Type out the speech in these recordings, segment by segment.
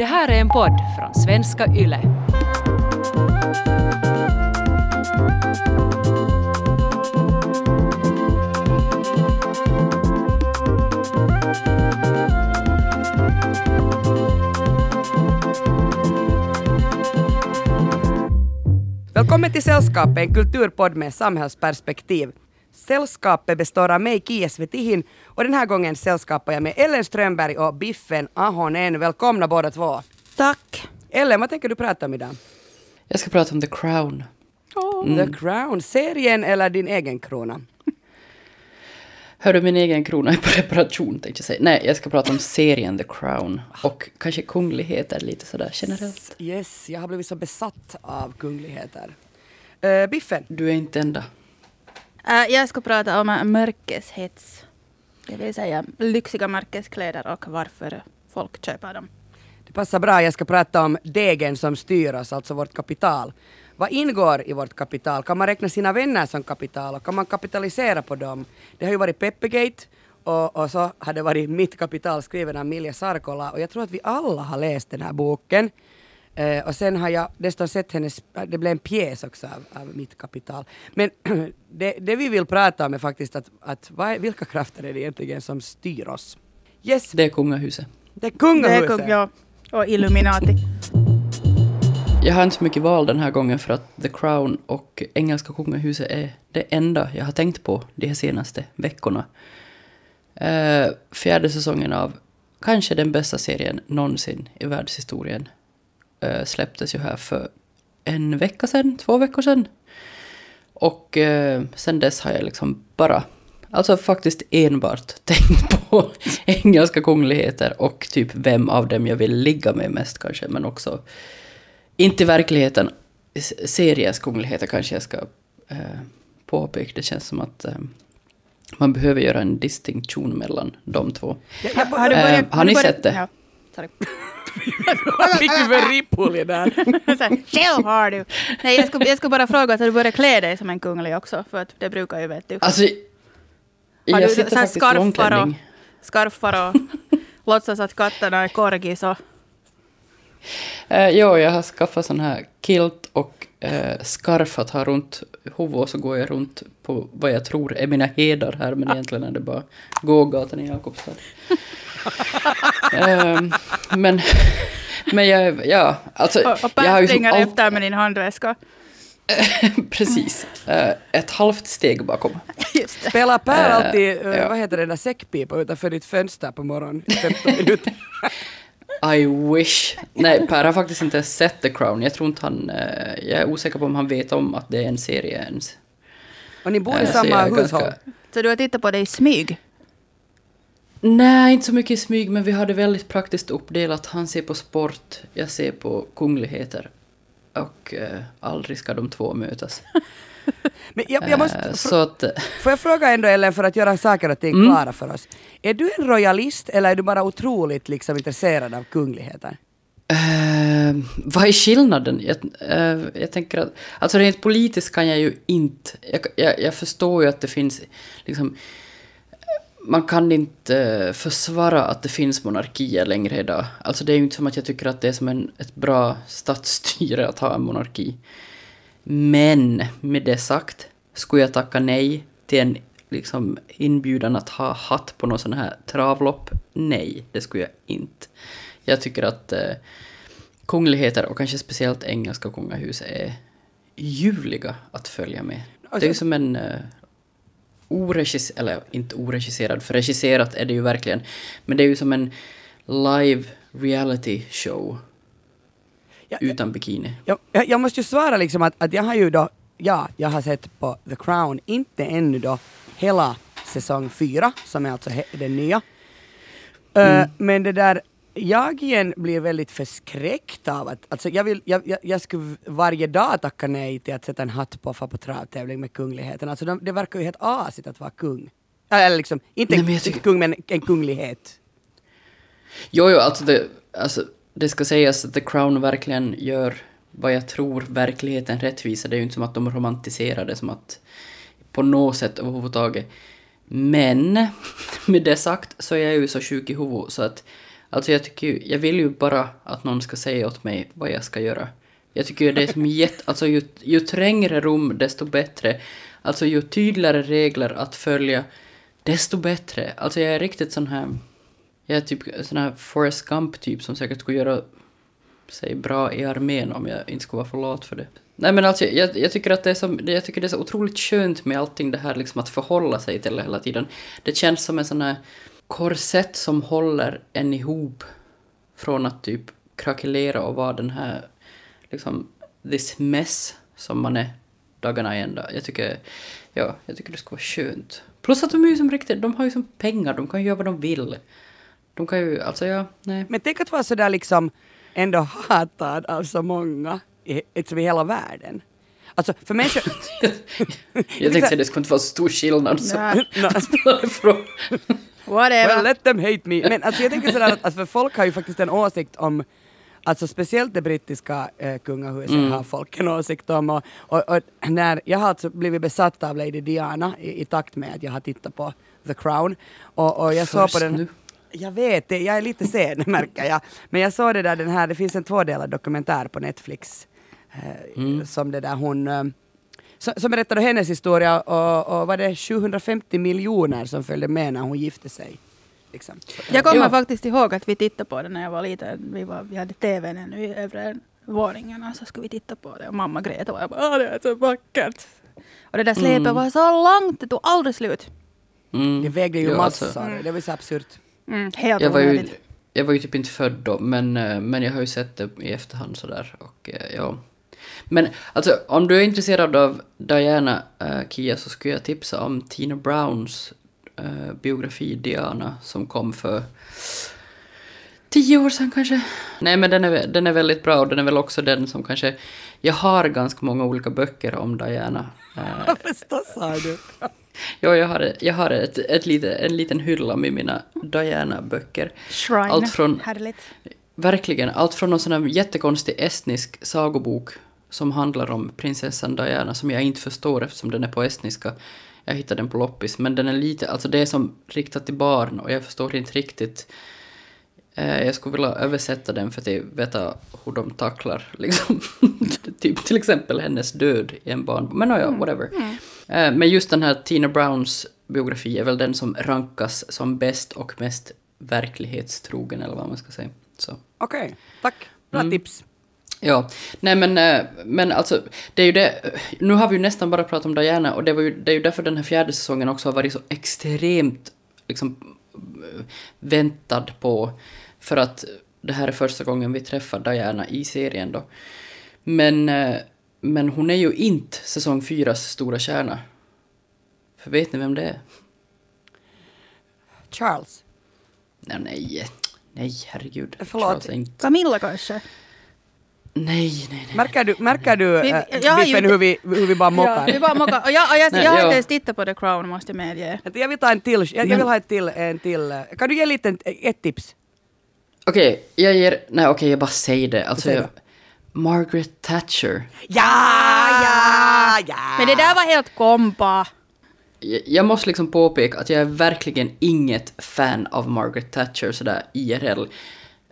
Det här är en podd från svenska YLE. Välkommen till Sällskapet, en kulturpodd med samhällsperspektiv. Sällskapet består av mig, Kia Svetihin, och den här gången sällskapar jag med Ellen Strömberg och Biffen Ahonen. Välkomna båda två. Tack. Ellen, vad tänker du prata om idag? Jag ska prata om The Crown. The Crown, serien eller din egen krona? Hör du min egen krona är på reparation tänkte jag säga. Nej, jag ska prata om serien The Crown. Och kanske kungligheter lite sådär generellt. Yes, jag har blivit så besatt av kungligheter. Uh, Biffen, Du är inte enda. Uh, jag ska prata om äh, mörkeshets. Det vill säga lyxiga märkeskläder och varför folk köper dem. det passar bra. Jag ska prata om degen som styr oss, alltså vårt kapital. Vad ingår i vårt kapital? Kan man räkna sina vänner som kapital och kan man kapitalisera på dem? Det har ju varit Peppegate och, och så har det varit Mitt kapital skriven av Milja Sarkola och jag tror att vi alla har läst den här boken. Eh, och sen har jag dessutom sett hennes, det blev en pjäs också av, av Mitt kapital. Men det, det vi vill prata om är faktiskt att, att vad är, vilka krafter är det egentligen som styr oss? Yes, Det är kungahuset. det är Det är kungahuset! kung, ja. Och Illuminati. Jag har inte så mycket val den här gången för att The Crown och engelska kungahuset är det enda jag har tänkt på de här senaste veckorna. Eh, fjärde säsongen av kanske den bästa serien någonsin i världshistorien eh, släpptes ju här för en vecka sedan, två veckor sedan. Och eh, sen dess har jag liksom bara, alltså faktiskt enbart tänkt på engelska kungligheter och typ vem av dem jag vill ligga med mest kanske, men också inte i verkligheten. Seriens kungligheter kanske jag ska eh, påpeka. Det känns som att eh, man behöver göra en distinktion mellan de två. Jag, Har du Eh, börjat, har ni du börjat- sett det? Ja. Vad fick vi för ripphulje där? Själv har du. Nej, jag ska, jag ska bara fråga, har du börjat klä dig som en kunglig också? För att det brukar ju, vet du. Alltså, jag du sitter faktiskt i skarfar och, långklänning. skarfar och låtsas att katterna är korgis och... Eh, jo, jag har skaffat sån här kilt och eh, scarf att ha runt huvudet och så går jag runt på vad jag tror är mina hedar här men egentligen är det bara gågatan i Jakobstad. Ehm, men, men jag, ja, alltså. Och, och jag har ju springer all- efter med din handväska. Precis. Eh, ett halvt steg bakom. Just det. Spelar Per Eh, alltid, ja. vad heter det där säckpipa utanför ditt fönster på morgonen i 15 minuter? I wish. Nej, Per har faktiskt inte sett The Crown. Jag tror inte han... eh, jag är osäker på om han vet om att det är en serie ens. Och ni bor i samma hushåll? ganska- Så du har tittat på det i smyg? Nej, inte så mycket i smyg, men vi har det väldigt praktiskt uppdelat. Han ser på sport, jag ser på kungligheter. Och eh, aldrig ska de två mötas. Men jag, jag måste, Eh, så att... får jag fråga ändå Ellen för att göra saker och ting Mm. klara för oss. Är du en royalist eller är du bara otroligt liksom intresserad av kungligheter? Eh, vad är skillnaden? Jag, eh, jag tänker att... Alltså rent politiskt kan jag ju inte... Jag, jag, jag förstår ju att det finns liksom... Man kan inte försvara att det finns monarkier längre idag. Alltså det är ju inte som att jag tycker att det är som en, ett bra statsstyre att ha en monarki. Men med det sagt, skulle jag tacka nej till en liksom, inbjudan att ha hatt på någon sån här travlopp? Nej, det skulle jag inte. Jag tycker att eh, kungligheter och kanske speciellt engelska kungahus är ljuvliga att följa med. Det är ju som en eh, oregisserad, eller inte oregisserad, för regisserat är det ju verkligen, men det är ju som en live reality show Ja, utan bikini. Jag, jag, jag måste ju svara liksom att, att jag har ju då, ja, jag har sett på The Crown, inte ännu då hela säsong fyra, som är alltså den nya. Eh, men det där, jag igen blir väldigt förskräckt av att, alltså jag vill, jag, jag, jag skulle varje dag tacka nej till att sätta en hatt på få på travtävling med kungligheten. Alltså de, det verkar ju helt asigt att vara kung. Eller liksom, inte, Nej, men inte kung men en kunglighet. Jo, jo, alltså det, alltså det ska sägas att The Crown verkligen gör vad jag tror verkligheten rättvisa. Det är ju inte som att de romantiserar det som att på något sätt överhuvudtaget. Men med det sagt så är jag ju så sjuk i huvudet så att Alltså jag tycker ju, jag vill ju bara att någon ska säga åt mig vad jag ska göra. Jag tycker ju det är som jätte, alltså ju, ju trängre rum desto bättre. Alltså ju tydligare regler att följa desto bättre. Alltså jag är riktigt sån här, jag är typ sån här Forrest Gump typ som säkert skulle göra sig bra i armén om jag inte skulle vara för lat för det. Nej men alltså jag, jag tycker att det är så, jag tycker det är så otroligt skönt med allting det här liksom att förhålla sig till det hela tiden. Det känns som en sån här korsett som håller en ihop från att typ krackelera och vara den här liksom this mess som man är dagarna i ända. Jag tycker, ja, jag tycker det skulle vara skönt. Plus att de är ju som riktigt, de har ju som pengar, de kan ju göra vad de vill. De kan ju, alltså ja, nej. Men tänk att vara sådär liksom ändå hatad av så många i, liksom i hela världen. Alltså för människor... jag tänkte att det skulle inte vara så stor skillnad från. Whatever. Well, let them hate me. Men alltså jag tänker sådär att alltså, för folk har ju faktiskt en åsikt om Alltså speciellt det brittiska eh, kungahuset Mm. har folk en åsikt om och, och, och när jag har alltså blivit besatt av Lady Diana i, i takt med att jag har tittat på The Crown och, och jag såg på den nu. Jag vet det, jag är lite sen märker jag. Men jag såg det där, den här, det finns en tvådelad dokumentär på Netflix. Eh, Som det där hon, som, berättade hennes historia och, och var det 750 miljoner som följde med när hon gifte sig. Liksom. Jag kommer Ja. faktiskt ihåg att vi tittade på det när jag var liten. Vi, var, vi hade tvn ännu i övre våningen och så skulle vi titta på det och mamma grät och jag bara Åh, det är så vackert. Och det där släpet Mm. var så långt, det tog aldrig slut. Mm. Det vägde ju Ja, massor, alltså, det var så absurt. Mm, helt jag, var ju, jag var ju typ inte född då, men, eh, men jag har ju sett det i efterhand sådär. Och, eh, ja. Men alltså, om du är intresserad av Diana uh, Kia så skulle jag tipsa om Tina Browns eh, biografi Diana som kom för tio år sedan kanske. Nej men den är, den är väldigt bra och den är väl också den som kanske... Jag har ganska många olika böcker om Diana. Eh, Förstås har du. ja, jag har, jag har ett, ett lite, en liten hylla med mina Diana-böcker. Shrine. allt från- Härligt. Verkligen, allt från någon sån här jättekonstig estnisk sagobok som handlar om prinsessan Diana som jag inte förstår eftersom den är på estniska. Jag hittade den på loppis, men den är lite, alltså det är som riktat till barn och jag förstår inte riktigt. Eh, jag skulle vilja översätta den för att veta hur de tacklar liksom. typ till exempel hennes död i en barn. Men ja, whatever. Eh, men just den här Tina Browns biografi är väl den som rankas som bäst och mest verklighetstrogen eller vad man ska säga. Okej, tack. Bra Mm. tips. Ja, nej men, eh, men alltså, det är ju det, nu har vi ju nästan bara pratat om Diana och det, var ju, det är ju därför den här fjärde säsongen också har varit så extremt liksom väntad på, för att det här är första gången vi träffar Diana i serien då. Men, eh, men hon är ju inte säsong fyras stora kärna. För vet ni vem det är? Charles. Nej, nej, nej herregud. Förlåt. Camilla kanske? Nej, nej, nej. Märker du, märker du Vi- äh, jag Biffen hur vi, hur vi bara mockar? Ja, vi bara mockar. Och jag, och jag, Nej, jag har inte ens tittat på The Crown måste jag medge. Jag vill ta en till, jag, jag vill ha ett till, en till. eh, Kan du ge lite, ett tips? Okej, jag ger... Nej, okej, jag bara säger det. Alltså, jag, Margaret Thatcher. Ja, ja, ja! Men det där var helt kompa. Jag, jag måste liksom påpeka att jag är verkligen inget fan av Margaret Thatcher sådär IRL.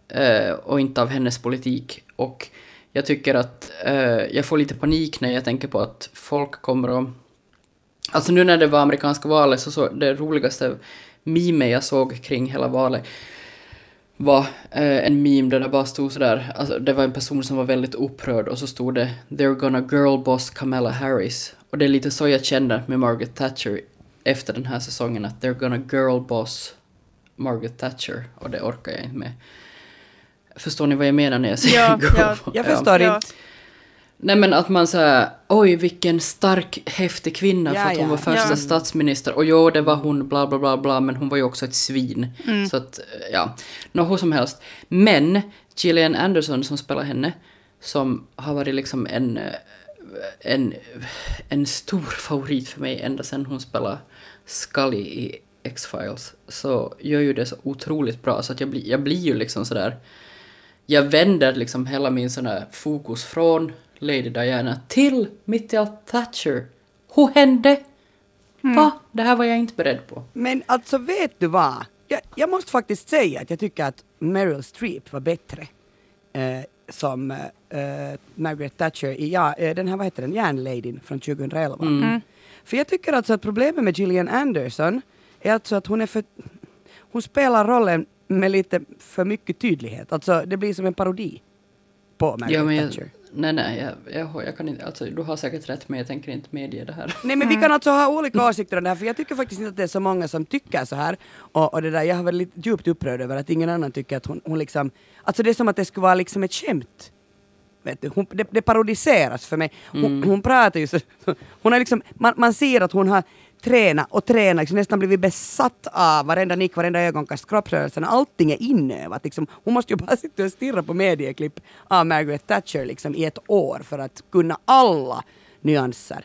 eh, och inte av hennes politik. Och jag tycker att eh, jag får lite panik när jag tänker på att folk kommer att... Alltså nu när det var amerikanska valet så, så det roligaste meme jag såg kring hela valet var eh, en meme där det bara stod sådär, alltså det var en person som var väldigt upprörd och så stod det “They're gonna girlboss Kamala Harris” och det är lite så jag kände med Margaret Thatcher efter den här säsongen att “They're gonna girlboss Margaret Thatcher” och det orkar jag inte med. Förstår ni vad jag menar när jag säger Ja, girl? ja. Jag förstår Ja. inte. Nej men att man säger oj vilken stark häftig kvinna Ja, för att hon var första Ja. statsminister och jo det var hon bla bla bla bla men hon var ju också ett svin. Så att ja, nå hur som helst. Men Gillian Anderson som spelar henne som har varit liksom en, eh, en, en stor favorit för mig ända sedan hon spelade Scully i X-Files så gör ju det så otroligt bra så att jag blir, jag blir ju liksom sådär jag vänder liksom hela min sån här fokus från Lady Diana till allt Thatcher. Hur hände? Va? Det här var jag inte beredd på. Men alltså vet du vad? jag, jag måste faktiskt säga att jag tycker att Meryl Streep var bättre eh, som eh, Margaret Thatcher i ja, eh, den här, vad heter den, Järnladyn från 2011. Mm. För jag tycker alltså att problemet med Gillian Anderson är alltså att hon är för... Hon spelar rollen med lite för mycket tydlighet. Alltså det blir som en parodi på Margaret Ja, men jag, Thatcher. nej, nej, jag, jag, jag kan inte, alltså, du har säkert rätt, men jag tänker inte medge det här. Nej men vi kan alltså ha olika åsikter om det här för jag tycker faktiskt inte att det är så många som tycker så här. Och, och det där, jag har varit lite djupt upprörd över att ingen annan tycker att hon, hon liksom... Alltså det är som att det skulle vara liksom ett skämt. Vet du, hon, det, det parodiseras för mig. Hon, hon pratar ju så... Hon har liksom, man, man ser att hon har tränat och tränat, liksom nästan blivit besatt av varenda nick, varenda ögonkast, kroppsrörelserna, allting är inövat. Liksom. Hon måste ju bara sitta och stirra på medieklipp av Margaret Thatcher liksom, i ett år för att kunna alla nyanser.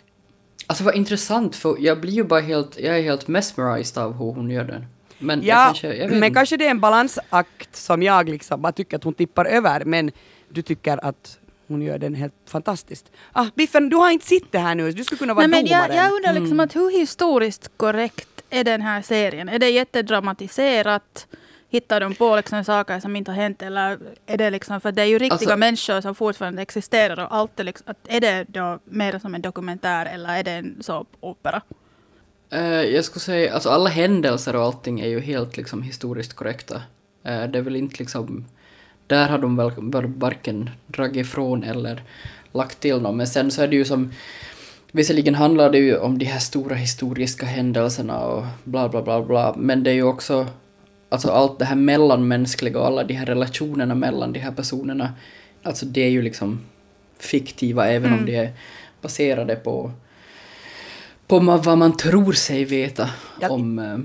Alltså vad intressant, för jag blir ju bara helt, jag är helt mesmerized av hur hon gör den. Men Ja, kanske, jag men kanske det är en balansakt som jag liksom bara tycker att hon tippar över, men du tycker att hon gör den helt fantastiskt. Ah, Biffen, du har inte sett det här nu, du skulle kunna vara Nej, men domaren. jag, jag undrar liksom att hur historiskt korrekt är den här serien? Är det jättedramatiserat? Hittar de på liksom saker som inte har hänt? Eller är det liksom, för det är ju riktiga Alltså- människor som fortfarande existerar och allt är liksom, att är det då mer som en dokumentär eller är det en såpopera? Eh, jag skulle säga, alltså alla händelser och allting är ju helt liksom historiskt korrekta. Eh, det är väl inte liksom, där har de väl varken dragit ifrån eller lagt till något. Men sen så är det ju som, visserligen handlar det ju om de här stora historiska händelserna och bla bla bla bla, men det är ju också alltså allt det här mellanmänskliga och alla de här relationerna mellan de här personerna, alltså det är ju liksom fiktiva även om de är baserade på på vad man tror sig veta Ja. om, eh,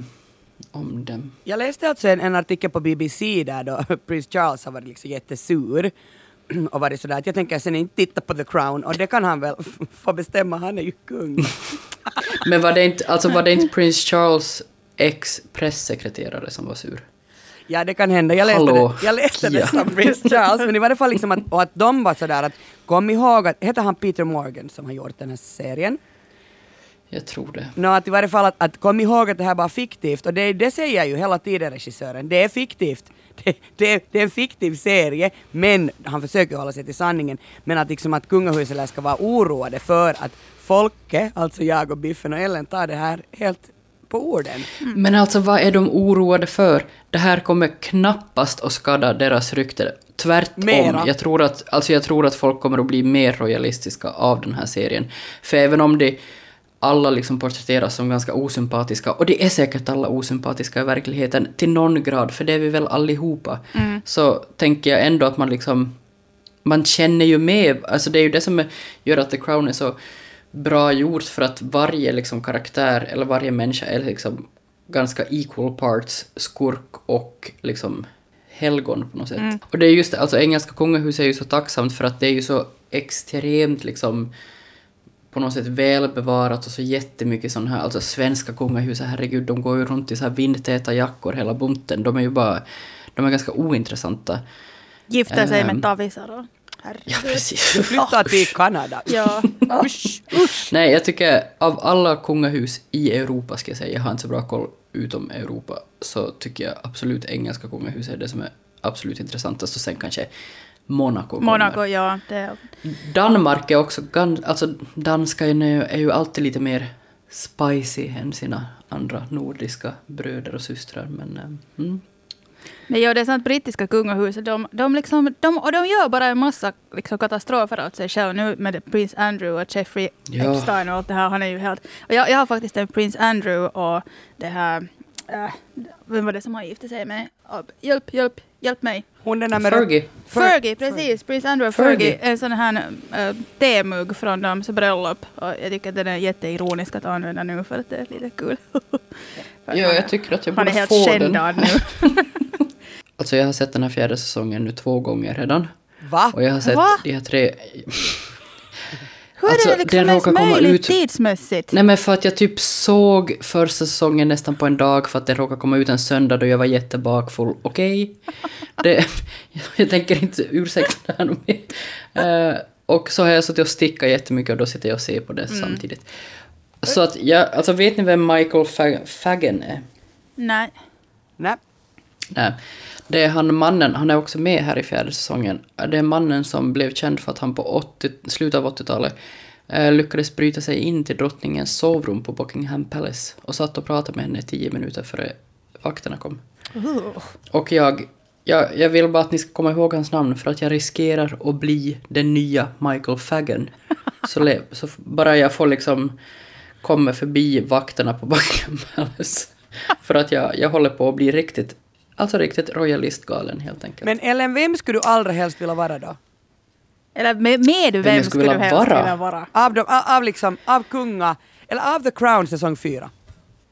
om dem. Jag läste alltså en, en artikel på BBC där då prins Charles har varit liksom jättesur och varit sådär att jag tänker sen inte titta på The Crown och det kan han väl få bestämma, han är ju kung. Men var det inte, alltså var det inte prins Charles ex-pressekreterare som var sur? Ja, det kan hända. Jag läste Hallå. det, jag läste det Ja. som prins Charles, men i varje fall liksom att, och att de var sådär att kom ihåg att, heter han Peter Morgan som har gjort den här serien? Jag tror det. Nå, att i varje fall att, att kom ihåg att det här var fiktivt och det, det säger ju hela tiden regissören. Det är fiktivt. Det, det, det är en fiktiv serie, men han försöker hålla sig till sanningen. Men att liksom att kungahuset ska vara oroade för att folket, alltså jag och Biffen och Ellen, tar det här helt på orden. Men alltså vad är de oroade för? Det här kommer knappast att skada deras rykte. Tvärtom. Mera. Jag tror, att, alltså jag tror att folk kommer att bli mer royalistiska av den här serien. För även om det alla liksom porträtteras som ganska osympatiska, och det är säkert alla osympatiska i verkligheten till någon grad, för det är vi väl allihopa, så tänker jag ändå att man liksom man känner ju med, alltså det är ju det som gör att The Crown är så bra gjort för att varje liksom karaktär eller varje människa är liksom ganska equal parts skurk och liksom helgon på något sätt. Och det är just det, alltså engelska kungahuset är ju så tacksamt för att det är ju så extremt liksom på något sätt välbevarat och så jättemycket sån här, alltså svenska kungahuset, herregud, de går ju runt i så här vindtäta jackor hela bunten, de är ju bara, de är ganska ointressanta. Gifta sig Ehm. med tavisar och... Herregud. Ja, precis. Du flyttar till Kanada. Ja. Usch, usch. Nej, jag tycker av alla kungahus i Europa, ska jag säga, jag har inte så bra koll utom Europa, så tycker jag absolut engelska kungahuset är det som är absolut intressantast och sen kanske Monaco kommer. Monaco, ja. Det, Danmark är också, gan- alltså danska är ju, är ju alltid lite mer spicy än sina andra nordiska bröder och systrar, men eh, mm. Men ja, det är sant, brittiska kungahuset, de, de, liksom, de, och de gör bara en massa liksom, katastrofer åt sig själva nu med prins Andrew och Jeffrey Ja. Epstein och allt det här. Han är ju helt... Och jag, jag har faktiskt en prins Andrew och det här... Äh, vem var det som han gifte sig med? Hjälp, hjälp, hjälp mig. Hon den där med Fergie. Fer- Fergie, precis. Prins Andrew Fergie. Fergie. En sån här äh, temugg från deras bröllop. Och jag tycker att den är jätteironisk att använda nu för att det är lite kul. Ja, han- jag tycker att jag Han är borde helt få den. kändad nu. Alltså jag har sett den här fjärde säsongen nu två gånger redan. Va? Och jag har sett Va? de här tre... Hur Alltså, är det liksom den ens möjligt ut- tidsmässigt? Nej men för att jag typ såg första säsongen nästan på en dag för att det råkade komma ut en söndag då jag var jättebakfull. Okej? Det, jag tänker inte ursäkta det här mer. Eh, och så har jag suttit och stickat jättemycket och då sitter jag och ser på det Mm. samtidigt. Så att jag, alltså vet ni vem Michael Fa- Fagan är? Nej. Nej. Nej. Det är han mannen, han är också med här i fjärde säsongen. Det är mannen som blev känd för att han på 80, slutet av 80-talet eh, lyckades bryta sig in till drottningens sovrum på Buckingham Palace och satt och pratade med henne i tio minuter före vakterna kom. Uh. Och jag, jag, jag vill bara att ni ska komma ihåg hans namn för att jag riskerar att bli den nya Michael Fagan. Så, så bara jag får liksom komma förbi vakterna på Buckingham Palace. För att jag, jag håller på att bli riktigt, alltså riktigt royalistgalen helt enkelt. Men Ellen, vem skulle du allra helst vilja vara då? Eller med, med vem, jag skulle skulle du helst vara? vilja vara? Av, de, av, av, liksom, av kunga, eller av The Crown säsong fyra?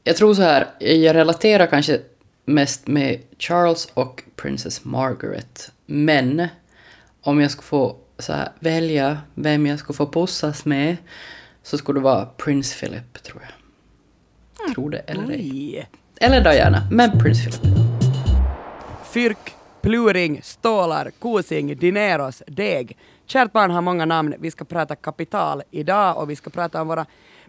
Jag tror så här, jag relaterar kanske mest med Charles och Princess Margaret. Men om jag skulle få så här, välja vem jag skulle få pussas med så skulle det vara Prince Philip, tror jag. Tror det eller ej. Eller Diana, men Prince Philip. Fyrk, Pluring, Stålar, Kosing, Dineros, Deg. Kärt barn har många namn. Vi ska prata kapital idag och vi ska prata om våra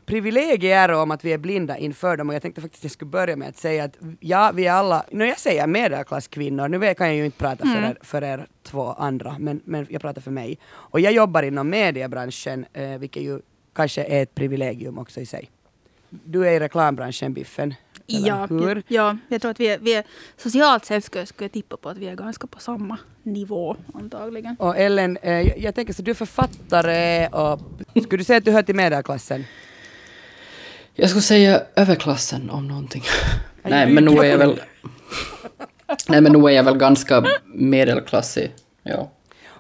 privilegier och om att vi är blinda inför dem. Och jag tänkte faktiskt att jag skulle börja med att säga att ja, vi är alla, när jag säger medelklasskvinnor, nu kan jag ju inte prata för, er, för er två andra, men, men jag pratar för mig. Och jag jobbar inom mediebranschen, eh, vilket ju kanske är ett privilegium också i sig. Du är i reklambranschen, Biffen. Eller Ja, hur? jag, ja, jag tror att vi är, vi är socialt sett skulle, skulle jag tippa på att vi är ganska på samma nivå antagligen. Och Ellen, eh, jag, jag tänker så du är författare och skulle du säga att du hör till medelklassen? Jag skulle säga överklassen om någonting. Nej, men nog är jag väl... Nej, men nog är jag väl ganska medelklassig. Ja.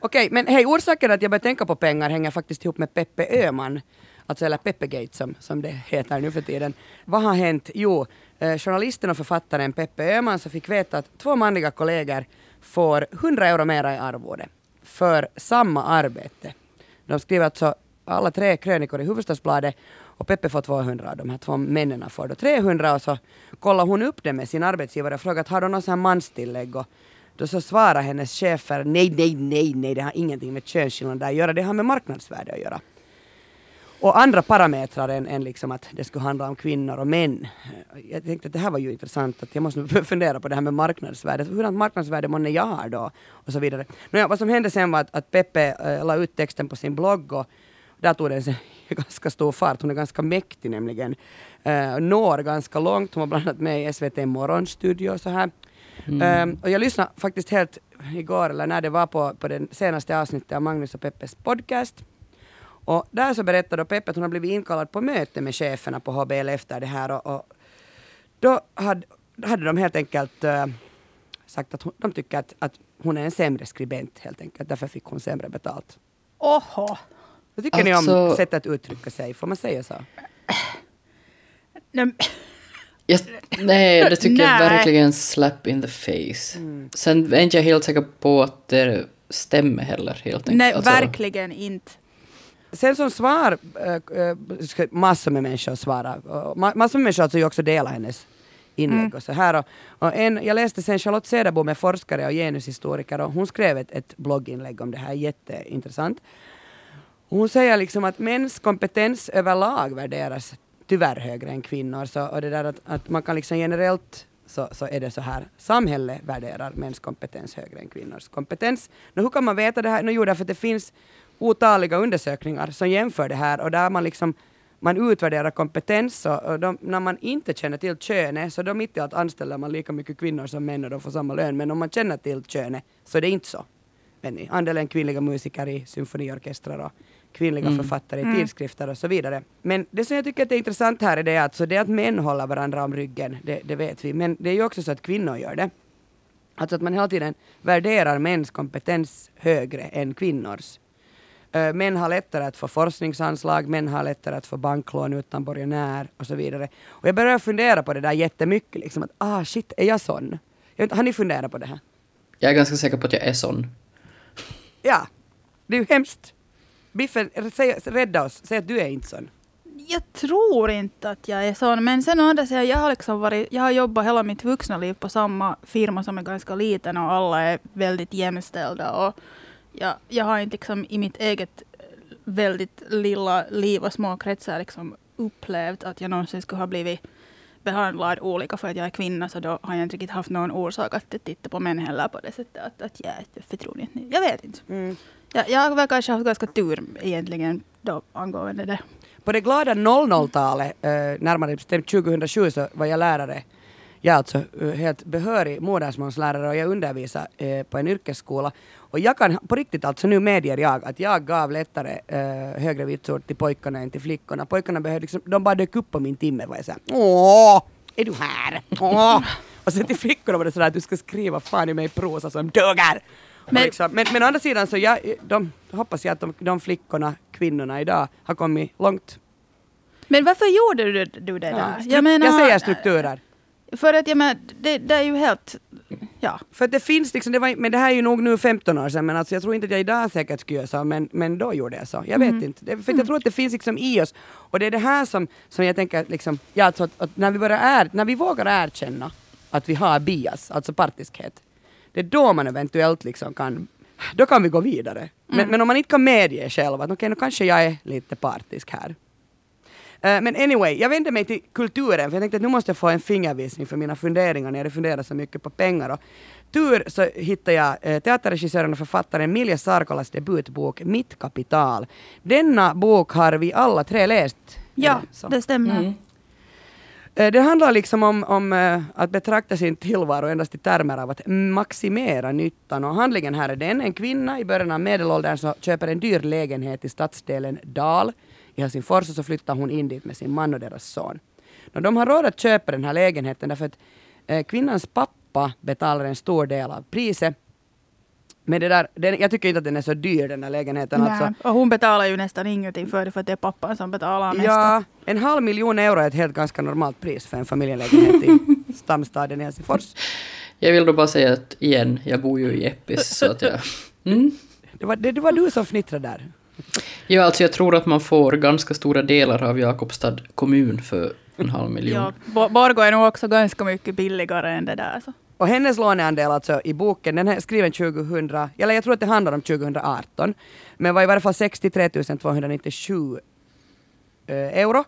Okej, men hej, orsaken att jag började tänka på pengar hänger faktiskt ihop med Peppe Öhman. Alltså, eller Peppegate som, som det heter nu för tiden. Vad har hänt? Jo, Eh, journalisten och författaren Peppe Öhman så fick veta att två manliga kollegor får 100 euro mera i arvode för samma arbete. De skriver alltså alla tre krönikor i Hufvudstadsbladet och Peppe får 200 och de här två männen får då 300 och så kollar hon upp det med sin arbetsgivare och frågar har de någon sån här manstillägg och då så svarar hennes chefer nej, nej, nej, nej, det har ingenting med könsskillnad att göra, det har med marknadsvärde att göra. Och andra parametrar än, än liksom att det skulle handla om kvinnor och män. Jag tänkte att det här var ju intressant, att jag måste fundera på det här med marknadsvärde. Hurdant marknadsvärde månne jag har då? Och så vidare. Nåja, vad som hände sen var att, att Peppe äh, la ut texten på sin blogg och där tog den sig ganska stor fart. Hon är ganska mäktig nämligen. Uh, når ganska långt. Hon var bland annat med i SVT Morgonstudio och så här. Um, och jag lyssnade faktiskt helt igår, eller när det var på, på den senaste avsnittet av Magnus och Peppes podcast. Och där så berättade Peppe att hon har blivit inkallad på möte med cheferna på HBL efter det här. Och, och då hade, hade de helt enkelt uh, sagt att hon, de tycker att, att hon är en sämre skribent helt enkelt. Därför fick hon sämre betalt. Oho! Vad tycker ni om Alltså- sättet att uttrycka sig? Får man säga så? Nej, Jag, nej, det tycker jag Nej. verkligen slap in the face. Sen är inte jag helt säker på att det stämmer heller. Helt enkelt. nej Alltså, verkligen inte. Sen som svar, äh, äh, massor med människor svara. Och ma- massor med människor alltså ju också dela hennes inlägg Mm. och så här. Och, och en, jag läste sen Charlotte Cederbom är forskare och genushistoriker och hon skrev ett, ett blogginlägg om det här, jätteintressant. Hon säger liksom att mäns kompetens överlag värderas tyvärr högre än kvinnor. Så, och det där att, att man kan liksom generellt så, så är det så här, samhället värderar mäns kompetens högre än kvinnors kompetens. Nå, hur kan man veta det här? No, jo, därför att det finns otaliga undersökningar som jämför det här och där man liksom man utvärderar kompetens och, de, när man inte känner till könet så då mitt i allt anställer man lika mycket kvinnor som män och de får samma lön. Men om man känner till könet så är det inte så. Andelen kvinnliga musiker i symfoniorkestrar och kvinnliga författare i tidskrifter och så vidare. Men det som jag tycker att är intressant här är det att, så det att män håller varandra om ryggen, det, det vet vi. Men det är ju också så att kvinnor gör det. Alltså att man hela tiden värderar mäns kompetens högre än kvinnors. Uh, män har lättare att få forskningsanslag, män har lättare att få banklån utan borgenär och så vidare. Och jag börjar fundera på det där jättemycket, liksom att ah shit, är jag sån? Jag har ni funderat på det här? Jag är ganska säker på att jag är sån. Ja, det är ju hemskt. Biffen, säg, rädda oss, säg att du är inte sån. Jag tror inte att jag är sån, men sen å andra sidan, jag har, liksom varit, jag har jobbat hela mitt vuxna liv på samma firma som är ganska liten och alla är väldigt jämställda. Och jag, jag har inte liksom i mitt eget eh, väldigt lilla liv och små kretsar liksom upplevt att jag någonsin skulle ha blivit behandlad olika för att jag är kvinna, så då har jag inte riktigt haft någon orsak att titta på män heller på det sättet att, att jag är förtrolig. Jag vet inte. Mm. Jag, jag har kanske haft ganska tur egentligen då angående det. På det glada 00-talet, eh, närmare bestämt 2007, så var jag lärare. Jag är alltså eh, helt behörig modersmålslärare och jag undervisar eh, på en yrkesskola. Och jag kan på riktigt alltså nu medger jag att jag gav lättare eh, högre vitsord till pojkarna än till flickorna. Pojkarna behövde liksom, de bara dök upp på min timme och var jag såhär Åh, är du här? Åh. Och sen till flickorna var det sådär att du ska skriva fan i mig prosa som duger. Men- Liksom, men, men å andra sidan så jag, de, hoppas jag att de, de flickorna, kvinnorna idag har kommit långt. Men varför gjorde du, du det Ja, där? stru- jag säger strukturer. För att jag menar, det, det är ju helt... Ja. För att det finns liksom, det var, men det här är ju nog nu 15 år sedan, men alltså jag tror inte att jag idag säkert skulle göra så, men, men då gjorde jag så. Jag vet inte. Det, för jag tror att det finns liksom i oss. Och det är det här som, som jag tänker, liksom, ja, alltså att, att när, vi börjar är, när vi vågar erkänna att vi har bias, alltså partiskhet, det är då man eventuellt liksom kan, då kan vi gå vidare. Men, men om man inte kan medge själv att okej, okay, nu kanske jag är lite partisk här. Eh, men anyway, jag vände mig till kulturen för jag tänkte att nu måste jag få en fingervisning för mina funderingar när jag funderar så mycket på pengar. Och tur så hittade jag uh, teaterregissören och författaren Milja Sarkolas debutbok Mitt kapital. Denna bok har vi alla tre läst. Ja, Är det stämmer. Mm. Eh, Det handlar liksom om, om eh, att betrakta sin tillvaro endast i termer av att maximera nyttan. Och handlingen här är den. En kvinna i början av medelåldern så köper en dyr lägenhet i stadsdelen Dal i Helsingfors och så flyttar hon in dit med sin man och deras son. Och de har råd att köpa den här lägenheten därför att eh, kvinnans pappa betalar en stor del av priset. Men det där, den, jag tycker inte att den är så dyr den här lägenheten. Nej. Alltså. Och hon betalar ju nästan ingenting för det, för att det är pappan som betalar mest. Ja, en halv miljon euro är ett helt ganska normalt pris för en familjelägenhet i stamstaden i Helsingfors. Jag vill då bara säga att igen, jag bor ju i Eppis så att jag... Mm. Det var, det, det var du som fnittrade där. Ja, alltså jag tror att man får ganska stora delar av Jakobstad kommun för en halv miljon. Ja, Bo- Borgå är nog också ganska mycket billigare än det där. Så. Och hennes låneandel alltså i boken, den är skriven 2000, eller jag tror att det handlar om 2018, men var i varje fall 63 297 eh, euro.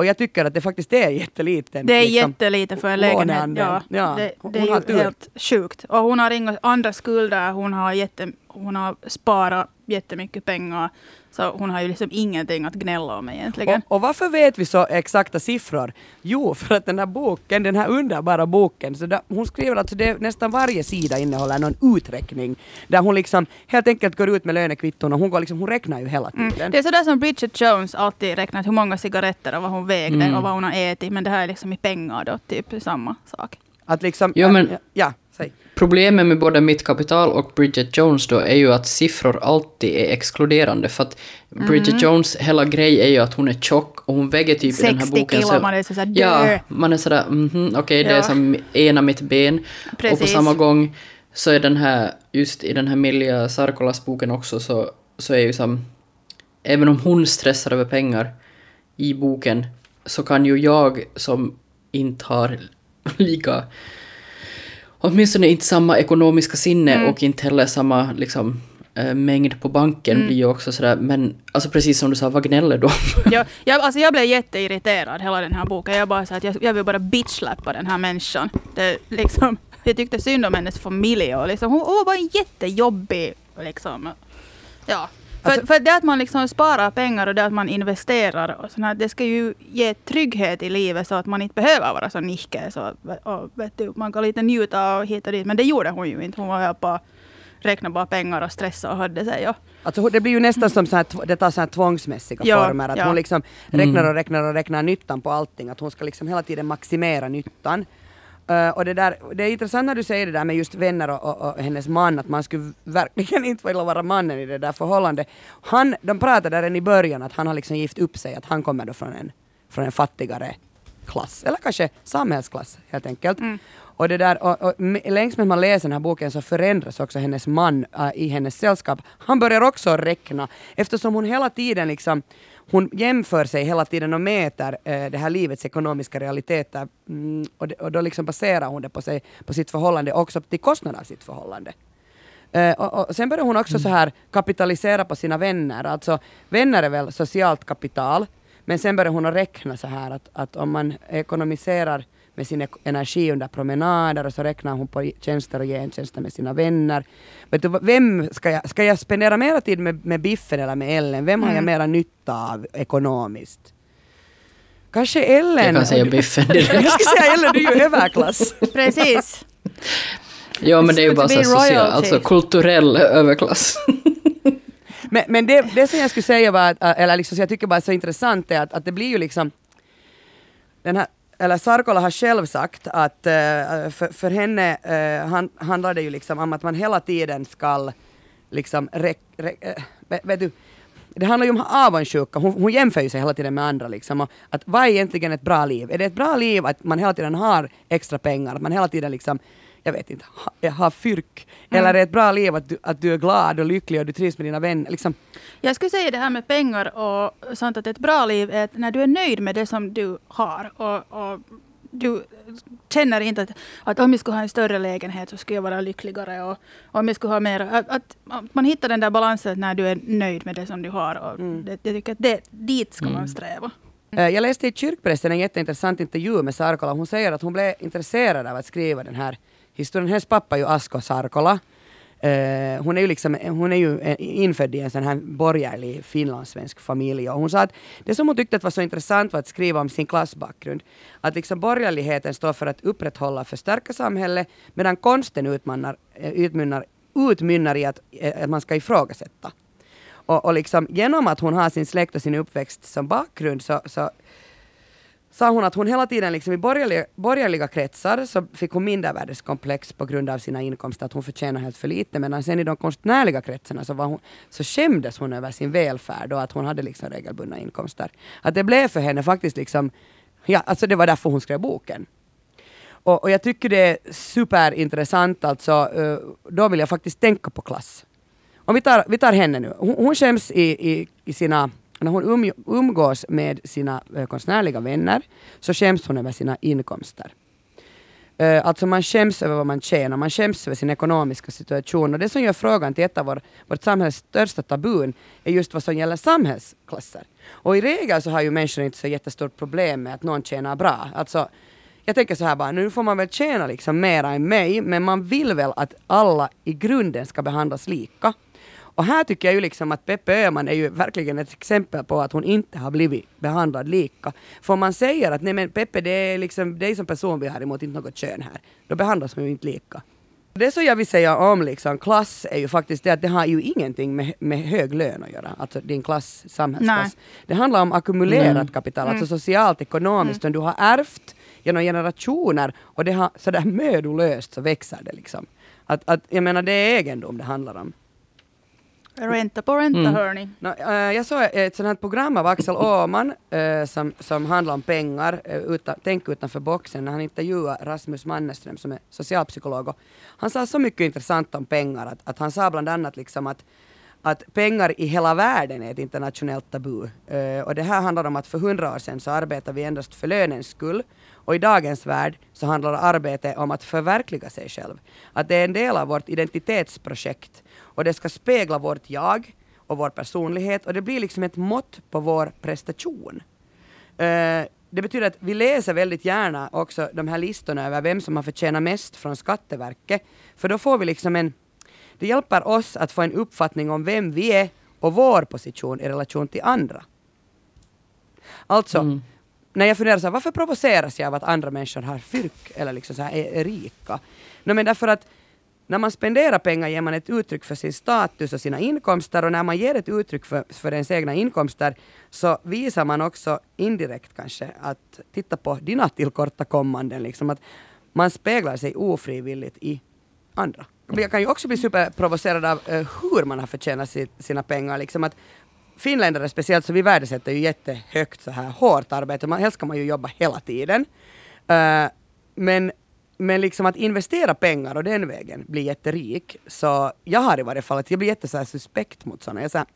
Och jag tycker att det faktiskt är jätteliten. Det är liksom. jättelite för en lägenhet. låneandel. Ja, Ja, det, det är ju helt sjukt. Och hon har inga andra skulder. Hon har, jätte, hon har sparat jättemycket pengar. Så hon har ju liksom ingenting att gnälla om egentligen. Och, och varför vet vi så exakta siffror? Jo, för att den här boken, den här underbara boken, så där, hon skriver alltså det, nästan varje sida innehåller någon uträkning där hon liksom helt enkelt går ut med lönekvitton och hon, går liksom, hon räknar ju hela tiden. Mm. Det är sådär som Bridget Jones alltid räknat hur många cigaretter och vad hon vägde Mm. och vad hon har ätit. Men det här är liksom i pengar då, typ samma sak. Att liksom, Jo, men- ja. Problemet med både Mitt Kapital och Bridget Jones då är ju att siffror alltid är exkluderande. För att Bridget Mm. Jones hela grej är ju att hon är tjock och hon väger typ i den här 60 boken. kilo, man är så såhär, ja, dö. man är sådär, mhm, okej det är som ena mitt ben. Och på Precis. samma gång så är den här, just i den här Milja Sarkolas boken också så, så är ju som, även om hon stressar över pengar i boken så kan ju jag som inte har lika åtminstone inte samma ekonomiska sinne Mm. och inte heller samma liksom, eh, mängd på banken Mm. blir ju också sådär, men alltså precis som du sa, vad gnäller om? jag, jag, alltså jag blev jätteirriterad hela den här boken. Jag bara så att jag, jag vill bara bitchlappa den här människan. Det, liksom, jag tyckte synd om hennes familj och liksom, hon, hon var en jättejobbig liksom. Ja. För, Alltså- för det att man liksom sparar pengar och det att man investerar och sånt här, det ska ju ge trygghet i livet så att man inte behöver vara så nihke. Så, och, vet du, man kan lite njuta och hit och dit. Men det gjorde hon ju inte. Hon var här på räkna bara pengar och stressa och hade sig. Ja. Alltså, det blir ju nästan som så här, det tar så här tvångsmässiga Ja, former. Att ja. hon liksom Mm. räknar och räknar och räknar nyttan på allting. Att hon ska liksom hela tiden maximera nyttan. Eh, och det, där, det är intressant när du säger det där med just vänner och, och, och hennes man, att man skulle verkligen inte vilja vara mannen i det där förhållandet. Han, de pratade redan i början att han har liksom gift upp sig, att han kommer då från en, från en fattigare klass, eller kanske samhällsklass helt enkelt. Mm. Och det där, och, och längs med man läser den här boken så förändras också hennes man äh, i hennes sällskap. Han börjar också räkna eftersom hon hela tiden liksom hon jämför sig hela tiden och mäter äh, det här livets ekonomiska realiteter. Mm, och, det, och då liksom baserar hon det på, sig, på sitt förhållande också till kostnaden av sitt förhållande. Eh, och, och sen börjar hon också så här kapitalisera på sina vänner. Alltså vänner är väl socialt kapital. Men sen började hon att räkna så här att, att om man ekonomiserar med sin energi under promenader och så räknar hon på tjänster och gentjänster med sina vänner. Vet du, vem ska jag, ska jag spendera mera tid med, med Biffen eller med Ellen? Vem har jag Mm. mera nytta av ekonomiskt? Kanske Ellen. Jag kan säga Biffen direkt. jag ska säga Ellen, du är ju överklass. Precis. Ja, men det är ju bara så social, alltså kulturell överklass. Men, men det, det som jag skulle säga var, att, eller liksom, så jag tycker bara är så intressant är att, att det blir ju liksom den här, eller Sarkola har själv sagt att uh, för, för henne uh, han, handlar det ju liksom om att man hela tiden ska liksom re, re, uh, eh, vet, vet du, det handlar ju om avundsjuka, hon, hon jämför ju sig hela tiden med andra liksom. Och att vad är egentligen ett bra liv? Är det ett bra liv att man hela tiden har extra pengar, att man hela tiden liksom jag vet inte, ha, har fyrk? Eller är det ett bra liv att du, att du är glad och lycklig och du trivs med dina vänner? Liksom, Jag skulle säga det här med pengar och sånt att ett bra liv är att när du är nöjd med det som du har och, och du känner inte att, att om jag skulle ha en större lägenhet så skulle jag vara lyckligare och om jag skulle ha mer. Att, att, att man hittar den där balansen när du är nöjd med det som du har. Och Mm. det, jag tycker att det, dit ska man sträva. Eh, Jag läste i kyrkpressen en jätteintressant intervju med Sarkola. Hon säger att hon blev intresserad av att skriva den här historien. Hennes pappa är ju Asko Sarkola. Eh, hon är ju, liksom, hon är ju eh, infödd i en sån här borgerlig finlandssvensk familj. Och hon sa att det som hon tyckte att var så intressant var att skriva om sin klassbakgrund. Att liksom borgerligheten står för att upprätthålla och förstärka samhället medan konsten utmanar, eh, utmynnar, utmynnar i att, eh, att man ska ifrågasätta. Och, och liksom, genom att hon har sin släkt och sin uppväxt som bakgrund så, så sa hon att hon hela tiden liksom i borgerliga, borgerliga kretsar så fick hon mindervärdeskomplex på grund av sina inkomster, att hon förtjänar helt för lite. Medan sen i de konstnärliga kretsarna så, var hon, så skämdes hon över sin välfärd och att hon hade liksom regelbundna inkomster. Att det blev för henne faktiskt liksom, ja alltså det var därför hon skrev boken. Och, och jag tycker det är superintressant alltså, eh, då vill jag faktiskt tänka på klass. Om vi tar, vi tar henne nu. Hon, hon skäms i, i, i sina, när hon um, umgås med sina eh, konstnärliga vänner, så skäms hon över sina inkomster. Eh, alltså man skäms över vad man tjänar, man skäms över sin ekonomiska situation. Och det som gör frågan till ett av vår, vårt samhälles största tabun är just vad som gäller samhällsklasser. Och i regel så har ju människor inte så jättestort problem med att någon tjänar bra. Alltså, jag tänker så här bara, nu får man väl tjäna liksom mera än mig, men man vill väl att alla i grunden ska behandlas lika. Och här tycker jag ju liksom att Peppe Öhman är ju verkligen ett exempel på att hon inte har blivit behandlad lika. För om man säger att nej men Peppe det är liksom dig som person vi har emot, inte något kön här, då behandlas man ju inte lika. Det som jag vill säga om liksom klass är ju faktiskt det att det har ju ingenting med, med hög lön att göra, alltså din klass, samhällsklass. Det handlar om ackumulerat kapital, alltså socialt, ekonomiskt, som du har ärvt genom generationer och det har sådär mödolöst så växer det liksom. Att, att, jag menar det är egendom det handlar om. Ränta på ränta Mm. hörni. No, eh, jag såg ett sånt här program av Axel Åhman eh, som, som handlar om pengar, uh, utan, tänk utanför boxen, när han intervjuade Rasmus Mannerström som är socialpsykolog. Och han sa så mycket intressant om pengar, att, att han sa bland annat liksom att, att pengar i hela världen är ett internationellt tabu. Eh, och det här handlar om att för hundra år sedan så arbetade vi endast för lönens skull. Och i dagens värld så handlar arbete om att förverkliga sig själv. Att det är en del av vårt identitetsprojekt och det ska spegla vårt jag och vår personlighet och det blir liksom ett mått på vår prestation. Eh, det betyder att vi läser väldigt gärna också de här listorna över vem som har förtjänat mest från Skatteverket, för då får vi liksom en det hjälper oss att få en uppfattning om vem vi är och vår position i relation till andra. Alltså, Mm. när jag funderar så här, varför provoceras jag av att andra människor har fyrk eller liksom så här är, är rika? No, men därför att när man spenderar pengar ger man ett uttryck för sin status och sina inkomster och när man ger ett uttryck för, för ens egna inkomster så visar man också indirekt kanske att titta på dina tillkortakommanden, liksom att man speglar sig ofrivilligt i andra. Jag kan ju också bli superprovocerad av eh, hur man har förtjänat si- sina pengar. Liksom att finländare speciellt, så vi värdesätter ju jättehögt så här hårt arbete. Man, helst ska man ju jobba hela tiden. Uh, men, men liksom att investera pengar och den vägen bli jätterik, så jag har i varje fall att jag blir jätte suspekt mot sådana. Jag säger,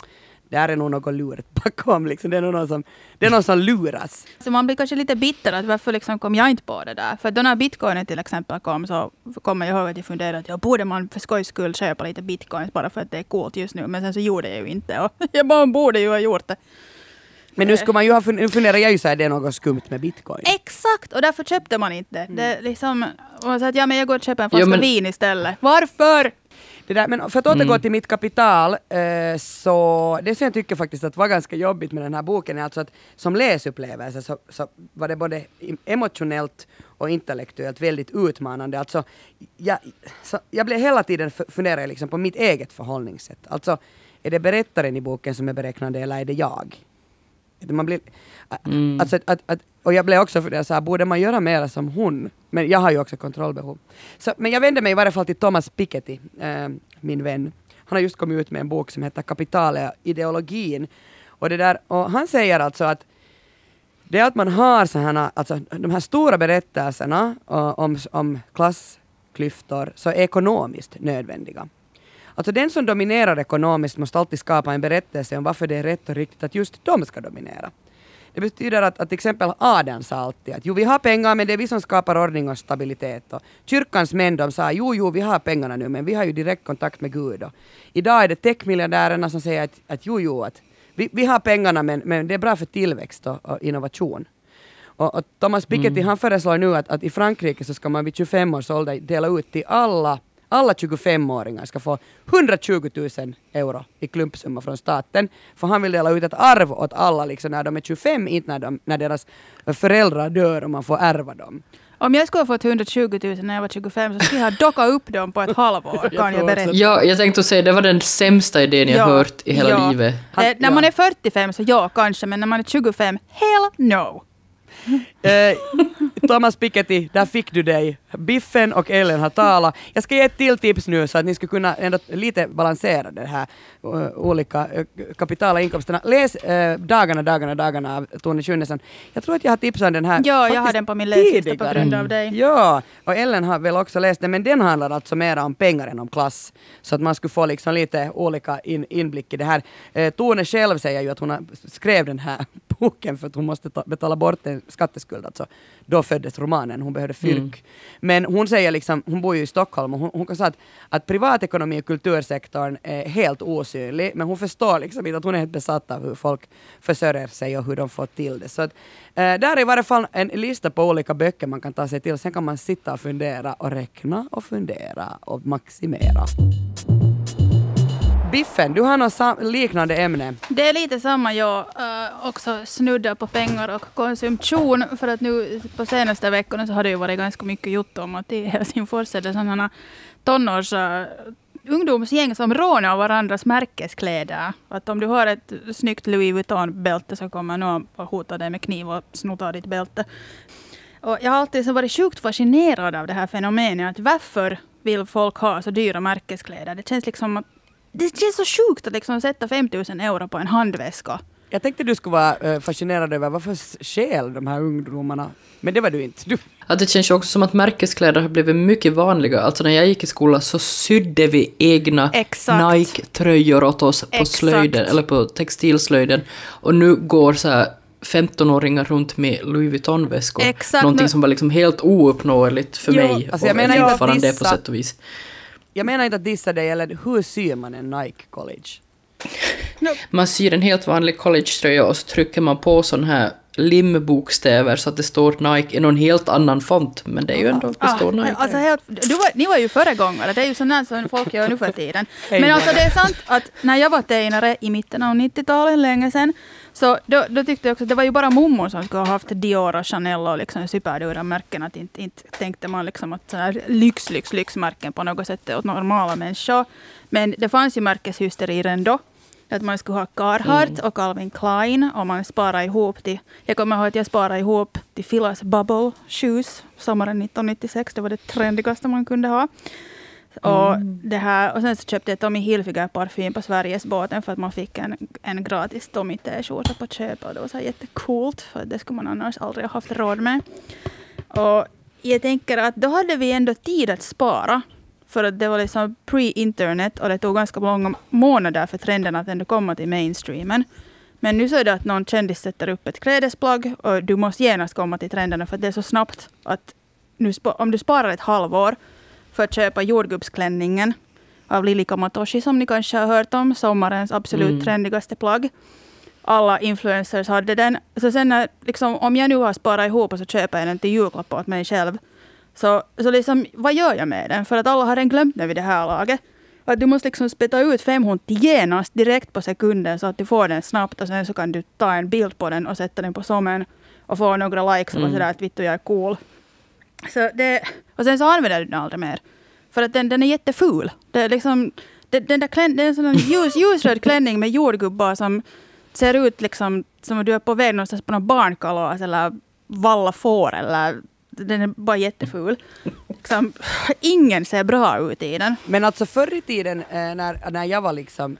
där är nog något lurigt bakom, liksom. det, är någon som, det är någon som luras. Så man blir kanske lite bitter att varför liksom kom jag inte på det där? För då när bitcoinen till exempel kom så kommer jag ihåg att jag funderade att jag borde man för skojs skull köpa lite bitcoins bara för att det är coolt just nu. Men sen så gjorde jag ju inte och jag bara borde ju ha gjort det. Men nu skulle man ju ha fun- nu funderar jag ju så här, det är något skumt med bitcoin. Exakt, och därför köpte man inte. Det är liksom, och man sa att ja, men jag går och köper en Jo, flaska men- vin istället. Varför? Det där, men för att återgå till mitt kapital, eh, så det som jag tycker faktiskt att var ganska jobbigt med den här boken är alltså att som läsupplevelse så, så var det både em- emotionellt och intellektuellt väldigt utmanande. Alltså, jag, så, jag blev hela tiden f- fundera jag liksom på mitt eget förhållningssätt. Alltså, är det berättaren i boken som är beräknande eller är det jag? Man blir, Mm. alltså, att, att, och jag blev också funderad så här, borde man göra mer som hon? Men jag har ju också kontrollbehov. Så, men jag vände mig i varje fall till Thomas Piketty, eh, min vän. Han har just kommit ut med en bok som heter Kapitalet ideologin. Och, det där, och han säger alltså att det att man har så här, alltså, de här stora berättelserna uh, om, om klassklyftor så är ekonomiskt nödvändiga. Alltså den som dominerar ekonomiskt måste alltid skapa en berättelse om varför det är rätt och riktigt att just de ska dominera. Det betyder att, att till exempel adeln sa alltid att jo, vi har pengar men det är vi som skapar ordning och stabilitet. Och kyrkans män de sa jo, jo, vi har pengarna nu men vi har ju direkt kontakt med Gud. Och idag är det techmiljardärerna som säger att, att jo, jo, att vi, vi har pengarna men, men det är bra för tillväxt och, och innovation. Och, och Thomas Piketty han föreslår nu att, att i Frankrike så ska man vid 25 års ålder dela ut till alla alla 25-åringar ska få 120 000 euro i klumpsumma från staten. För han vill dela ut ett arv åt alla liksom när de är 25, inte när, de, när deras föräldrar dör och man får ärva dem. Om jag skulle ha fått 120 000 när jag var 25 så skulle jag ha dockat upp dem på ett halvår, kan jag, berätta. Ja, jag tänkte säga det var den sämsta idén jag Ja, hört i hela ja. livet. Han- Eh, när ja. man är 45 så ja, kanske, men när man är 25, hell no. Eh, Thomas Piketty, där fick du dig. Biffen och Ellen har talat. Jag ska ge ett till tips nu så att ni ska kunna ändå lite balansera de här uh, olika uh, kapitala inkomsterna. Läs uh, Dagarna, dagarna, dagarna av Tone Schunnesson. Jag tror att jag har tipsat den här Ja, jag har den på min läslista på grund av dig. Ja, och Ellen har väl också läst den, men den handlar alltså mer om pengar än om klass. Så att man skulle få liksom lite olika in, inblick i det här. Eh, Tone själv säger ju att hon skrev den här boken för att hon måste ta, betala bort en skatteskuld. Alltså. Då föddes romanen, hon behövde fyrk. Mm. Men hon säger liksom, hon bor ju i Stockholm och hon, hon kan säga att, att privatekonomi och kultursektorn är helt osynlig, men hon förstår liksom inte att hon är helt besatt av hur folk försörjer sig och hur de får till det. Så att, eh, där är i varje fall en lista på olika böcker man kan ta sig till. Sen kan man sitta och fundera och räkna och fundera och maximera. Biffen, du har något liknande ämne. Det är lite samma, jag uh, också snuddar på pengar och konsumtion. För att nu på senaste veckorna så har det ju varit ganska mycket gjort om att i Helsingfors är det sådana tonårs uh, ungdomsgäng som rånar varandras märkeskläder. Att om du har ett snyggt Louis Vuitton-bälte så kommer någon att hota dig med kniv och snor av ditt bälte. Och jag har alltid så varit sjukt fascinerad av det här fenomenet. Att varför vill folk ha så dyra märkeskläder? Det känns liksom att det känns så sjukt att liksom sätta 5 000 euro på en handväska. Jag tänkte du skulle vara eh, fascinerad över varför stjäl de här ungdomarna. Men det var du inte. Du, Att det känns ju också som att märkeskläder har blivit mycket vanliga. Alltså när jag gick i skolan så sydde vi egna. Nike-tröjor åt oss på Exakt. slöjden, eller på textilslöjden. Och nu går så här 15-åringar runt med Louis Vuitton-väskor. Exakt, Någonting men- som var liksom helt ouppnåeligt för Jo, mig. alltså jag och menar inte att fortfarande det på sätt och vis. Jag menar inte att dissa dig, eller hur syr man en Nike College? Man syr en helt vanlig collegetröja och så trycker man på sån här limbokstäver så att det står Nike i någon helt annan font. Men det är ju ändå, det står Nike. alltså helt, du var, ni var ju föregångare, det är ju sånt som folk gör nu för tiden. Men alltså det är sant att när jag var teinare i mitten av 90-talet, länge sedan, så då, då tyckte jag också att det var ju bara mormor som skulle ha haft Dior och Chanel och liksom superdyra märken. Att inte, inte tänkte man liksom att sådana här lyx, lyx, lyxmärken på något sätt åt normala människor. Men det fanns ju märkeshysteri redan då. Att man skulle ha Carhartt och Calvin Klein och man sparade ihop till... Jag kommer ihåg att jag sparade ihop till Filas Bubble Shoes sommaren 1996. Det var det trendigaste man kunde ha. Och, det här, och sen så köpte jag Tommy Hilfiger parfym på Sverigesbåten för att man fick en, en gratis Tommy t-skjorta på köpet. Och det var så jättecoolt för det skulle man annars aldrig ha haft råd med. Och jag tänker att då hade vi ändå tid att spara. För att det var liksom pre-internet och det tog ganska många månader för trenden att ändå komma till mainstreamen. Men nu så är det att någon kändis sätter upp ett klädesplagg och du måste genast komma till trenderna för att det är så snabbt att nu, om du sparar ett halvår för att köpa jordgubbsklänningen av Lili Kamatoshi som ni kanske har hört om, sommarens absolut Mm. trendigaste plagg. alla influencers hade den. Så sen när, liksom, om jag nu har sparat ihop och så köper jag den till julklapp åt mig själv. Så, så liksom, vad gör jag med den? För att alla har den glömt den vid det här laget. Att du måste liksom spetta ut 500 genast direkt på sekunden så att du får den snabbt och sen så kan du ta en bild på den och sätta den på sommen och få några likes och Mm. sådär att vittu jag är cool. Så det, och sen så använder du den aldrig mer. För att den, den är jätteful. Det är liksom, det, den där klän, det är en sån ljus, ljusröd klänning med jordgubbar som ser ut liksom som om du är på väg någonstans på någon barnkalas eller valla får eller den är bara jätteful. Liksom, ingen ser bra ut i den. Men alltså förr i tiden eh, när, när jag var liksom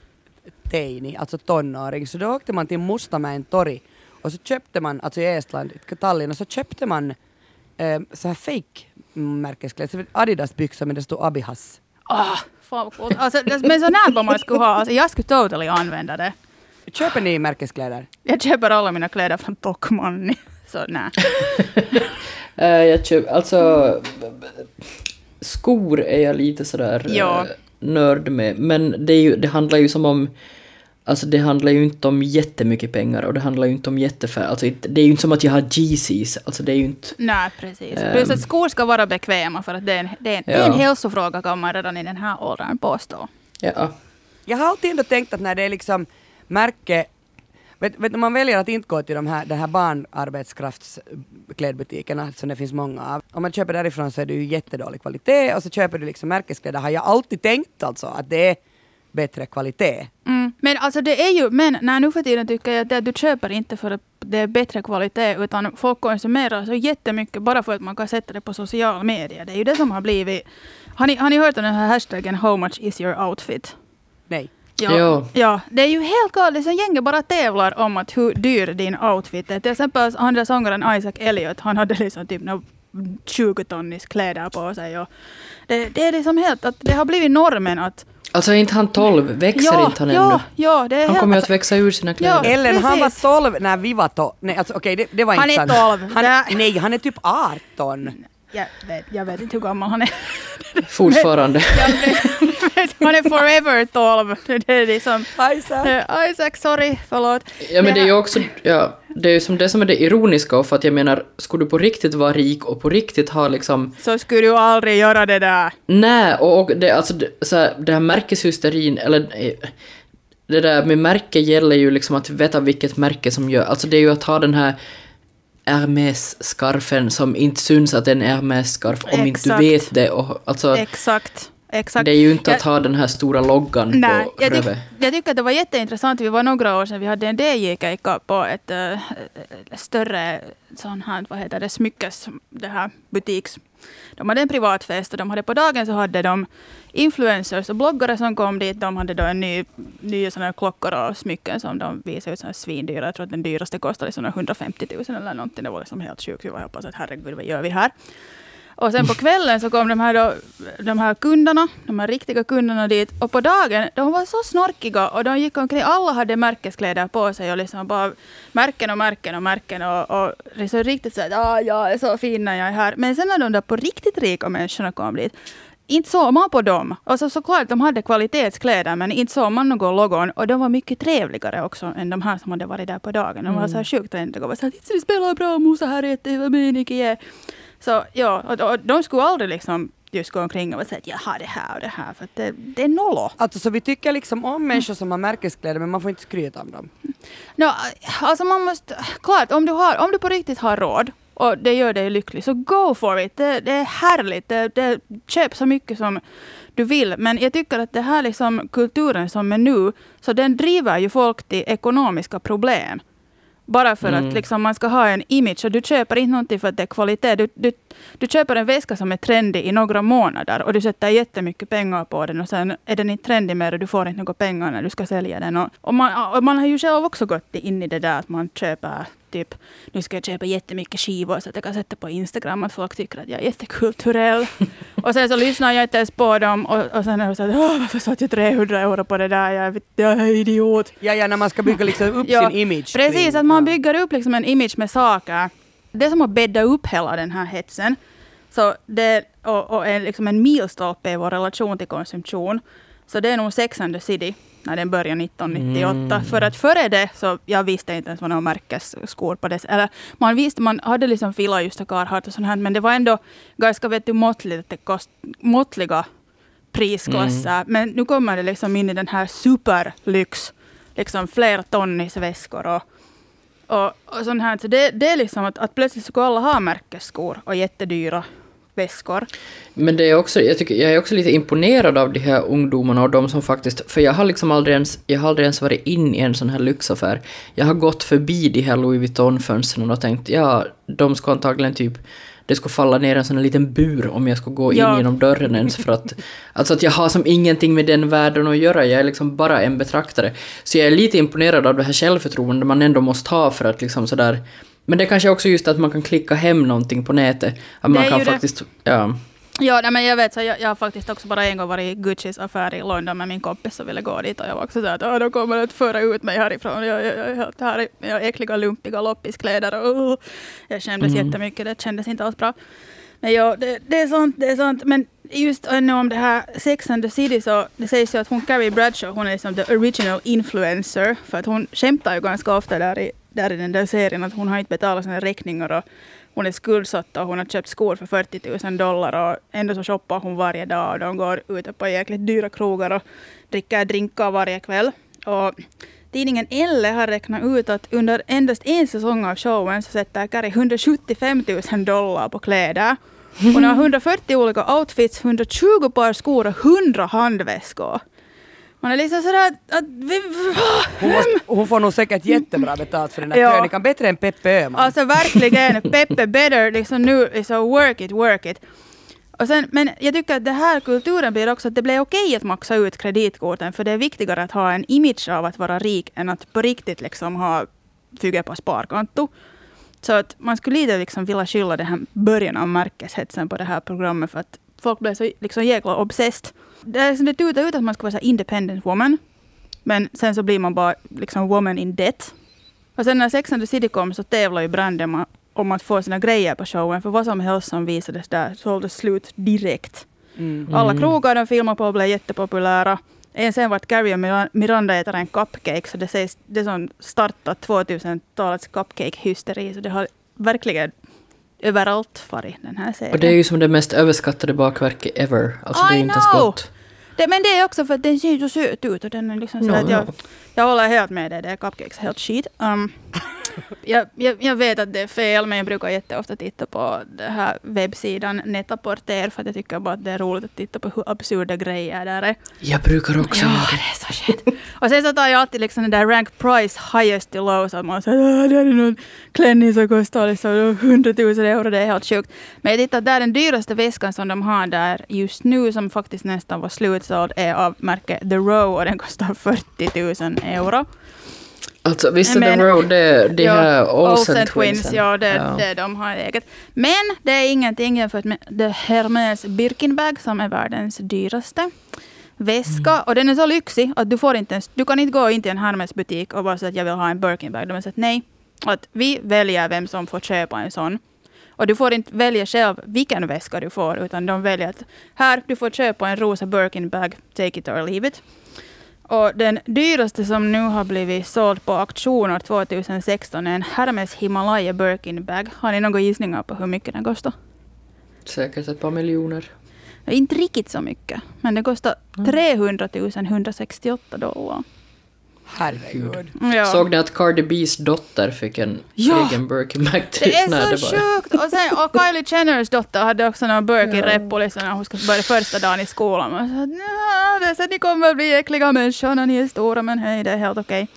teini, alltså tonåring, så då åkte man till Mustamäen torg och så köpte man, alltså i Estland, i Tallinn, och så köpte man eh, så här fake märkeskläder, Adidas byxor men det stod Abihas. Ah, fan vad coolt. Alltså, det- men sån här man skulle ha, alltså, jag skulle totally använda det. Köper ni märkeskläder? Jag köper alla mina kläder från Tokmanni. Så nej. Eh, jag köp, alltså, b- b- skor är jag lite sådär Ja. eh, nörd med. Men det, är ju, det handlar ju som om, alltså det handlar ju inte om jättemycket pengar och det handlar ju inte om jättefär, alltså det är ju inte som att jag har GCs, alltså det är ju inte, Nej, precis. Ehm. Plus att skor ska vara bekväma för att det är en, det är en, det är en Ja. hälsofråga kan man redan i den här åldern påstå. ja. Jag har alltid ändå tänkt att när det är liksom märke Vet, vet du, man väljer att inte gå till de här, den här barnarbetskraftsklädbutikerna som det finns många av. Om man köper därifrån så är det ju jättedålig kvalitet och så köper du liksom märkeskläder har jag alltid tänkt alltså att det är bättre kvalitet. Mm. Men alltså det är ju, men nej, nu för tiden tycker jag att det, du köper inte för att det är bättre kvalitet utan folk konsumerar så jättemycket bara för att man kan sätta det på sociala medier. Det är ju det som har blivit... Har ni, har ni hört om den här hashtaggen How much is your outfit? Nej. Ja, Ja. ja, det är ju helt galet. Så gänget bara tävlar om att hur dyr din outfit är. Till exempel han där sångaren Isaac Elliot, han hade liksom typ 20 tonnis kläder på sig. Och det, det är liksom helt att det har blivit normen att... Alltså är inte han 12, växer ja, inte han ja, ännu? ja, det är Han kommer ju att alltså, växa ur sina kläder. Ja. Ellen, han var precis. 12 när vi var 12. Nej, alltså okej, det, det var Han inte är sant. 12. Han, nej, han är typ 18. jag, vet, jag vet inte hur gammal han är. Fortfarande. Jag vet, han är forever 12. Det är liksom... Isaac. Isaac, sorry, förlåt. Ja men det är ju också, ja, det är ju som det som är det ironiska för att jag menar, skulle du på riktigt vara rik och på riktigt ha liksom, Så skulle du aldrig göra det där. nej, och, och det, alltså det, så här, det här märkeshysterin, eller eh, det där med märke gäller ju liksom att veta vilket märke som gör, alltså det är ju att ha den här Hermes-skarfen som inte syns att det är en Hermes-skarf om inte Exakt. du vet det. Och, alltså, Exakt. Exakt. det är ju inte Jag- att ha den här stora loggan Nej, på jag, tyck, jag tycker att det var jätteintressant. Vi var några år sedan, vi hade en DJ-keikka på ett äh, större sån här, vad heter det, smyckes, det här butiks. De hade en privatfest och de hade på dagen så hade de influencers och bloggare som kom dit. De hade då en ny, nya såna här klockor och smycken som de visade ut som svindyra. Jag tror att den dyraste kostade liksom 150 000 eller någonting. Det var liksom helt sjukt. Vi var hoppas att herregud, vad gör vi här? Och sen på kvällen så kom de här, då, de här kunderna, de här riktiga kunderna dit. Och på dagen, de var så snorkiga och de gick omkring, alla hade märkeskläder på sig och liksom bara märken och märken och märken och, och liksom riktigt så att ah, jag är så fin när jag är här. Men sen när de där på riktigt rika människorna kom dit, inte såg man på dem. Alltså såklart, de hade kvalitetskläder, men inte såg man någon logon. Och de var mycket trevligare också än de här som hade varit där på dagen. De var så här sjukt trendiga och var så här, "Titta, vi spelar bra musa här, jätte, mycket är. Så ja, och, och de skulle aldrig liksom just gå omkring och säga att jag har det här och det här, för det, det är nollo. Alltså så vi tycker liksom om människor som har märkeskläder men man får inte skryta om dem. No, alltså man måste, klart, om du, har, om du på riktigt har råd och det gör dig lycklig, så go for it. Det, det är härligt. Det, det, köp så mycket som du vill. Men jag tycker att det här liksom kulturen som är nu, så den driver ju folk till ekonomiska problem. Bara för Mm. att liksom man ska ha en image. Och du köper inte någonting för att det är kvalitet. Du, du, du köper en väska som är trendig i några månader och du sätter jättemycket pengar på den och sen är den inte trendig mer och du får inte några pengar när du ska sälja den. Och, och, man, och man har ju själv också gått in i det där att man köper typ, nu ska jag köpa jättemycket skivor så att jag kan sätta på Instagram att folk tycker att jag är jättekulturell. och sen så lyssnar jag inte ens på dem och, och sen är det så att Åh, varför satt jag 300 euro på det där? Jag, vet, jag är idiot. Ja, ja, när man ska bygga liksom upp Ja, sin image. Precis, kring- att man bygger upp liksom en image med saker. Det är som att bädda upp hela den här hetsen. Så det, och, och är liksom en milstolpe i vår relation till konsumtion. Så det är nog Sex and the City. När den började 1998. För att före det så jag visste inte ens vad några märkesskor på det. Eller man visste, man hade liksom Fila just och Carhartt och sånt här, men det var ändå ganska vet du, måttligt, det kost, måttliga prisklasser. Men nu kommer det liksom in i den här superlyx, liksom flera tonnis väskor och och, och sånt här. Så det, det är liksom att, att plötsligt ska alla ha märkesskor och jättedyra väskor. Men det är också, jag, tycker, jag är också lite imponerad av de här ungdomarna och de som faktiskt... För jag har liksom aldrig ens, jag har aldrig ens varit in i en sån här lyxaffär. Jag har gått förbi de här Louis Vuitton-fönstren och tänkt ja, de ska antagligen typ det skulle falla ner en sån här liten bur om jag skulle gå in Ja. genom dörren ens för att... Alltså att jag har som ingenting med den världen att göra, jag är liksom bara en betraktare. Så jag är lite imponerad av det här självförtroendet man ändå måste ha för att liksom sådär... Men det är kanske också just att man kan klicka hem någonting på nätet. Att man Det är kan det. faktiskt... Ja. Ja, nej, men jag vet, så jag, jag har faktiskt också bara en gång varit i Guccis affär i London med min kompis och ville gå dit. Och jag var också så att "Åh, de kommer att föra ut mig härifrån. Jag, jag, jag, är helt här i jag äckliga, lumpiga loppiskläder. Och, uh, jag skämdes Mm. jättemycket, det kändes inte alls bra. Men ja, det, det är sånt, det är sånt. Men just ännu om det här Sex and the City så det sägs ju att hon Carrie Bradshaw, hon är liksom the original influencer. För att hon skämtar ju ganska ofta där i, där i den där serien att hon har inte betalat sina räkningar och hon är skuldsatt och hon har köpt skor för 40 000 dollar och ändå så shoppar hon varje dag och de går ute på jäkligt dyra krogar och dricker drinkar varje kväll. Och tidningen Elle har räknat ut att under endast en säsong av showen så sätter Carrie 175 000 dollar på kläder. Hon har 140 olika outfits, 120 par skor och 100 handväskor. Man är liksom sådär att... vi, Hon, måste, hon får nog säkert jättebra betalt för den där Ja. krönikan, bättre än Peppe Öhman. Alltså verkligen, Peppe better, liksom nu, liksom work it, work it. Och sen, men jag tycker att det här kulturen blir också att det blir okej att maxa ut kreditkorten, för det är viktigare att ha en image av att vara rik än att på riktigt liksom ha fyga på sparkonto. Så att man skulle lite liksom vilja skylla den här början av märkeshetsen på det här programmet för att folk blev så liksom jäkla obsessed. Det, är det tutar ut att man ska vara så independent woman, men sen så blir man bara liksom woman in debt. Och sen när Sex and the City kom så tävlade ju Brandon ma- om att få sina grejer på showen. För vad som helst som visades där sålde slut direkt. Mm. Alla krogar de filmade på blev jättepopulära. En sen vart Carrie och Mira- Miranda äter en cupcake. Så det sägs det som startat 2000-talets cupcake-hysteri. Så det har verkligen överallt farit den här serien. Och det är ju som det mest överskattade bakverket ever. Alltså det är I ju inte ens know! gott. Det, men det är också för att den ser så söt ut. Och den är liksom så Ja, att jag, ja. jag håller helt med dig. Det är cupcakes helt skit. Um, jag, jag, jag vet att det är fel, men jag brukar jätteofta titta på den här webbsidan Netaporter för att jag tycker bara att det är roligt att titta på hur absurda grejer där är. Jag brukar också Ja, göra det är så shit. Och sen så tar jag alltid liksom den där rank price highest to low. Så att man säger att det är någon klänning som kostar liksom 100 000 euro. Det är helt sjukt. Men jag tittar där den dyraste väskan som de har där just nu som faktiskt nästan var slutsåld är av märket The Row och den kostar 40 000 euro. Alltså Men- The Road, det, det här Olsen Twins, ja, det, det de har eget. Men det är ingenting jämfört med The Hermes Birkenbag som är världens dyraste väska. Mm. Och den är så lyxig att du får inte ens, du kan inte gå in till en Hermes butik och bara säga att jag vill ha en Birkenbag. De har sagt nej. Att vi väljer vem som får köpa en sån. Och du får inte välja själv vilken väska du får, utan de väljer att här, du får köpa en rosa Birkenbag, take it or leave it. Och den dyraste som nu har blivit såld på auktioner 2016 är en Hermes Himalaya Birkin Bag. Har ni några gissningar på hur mycket den kostar? Säkert ett par miljoner. Inte riktigt så mycket, men den kostar 300 168 dollar. Herregud. Ja. Såg ni att Cardi B's dotter fick en Ja. egen Birkenbag? Det är Nej, så var- sjukt! Och, sen, och Kylie Jenners dotter hade också någon Birkin-reppo liksom, när hon skulle börja första dagen i skolan. Sa, "Nja, det är så att ni kommer att bli äckliga människor när ni är stora, men hej, det är helt okej.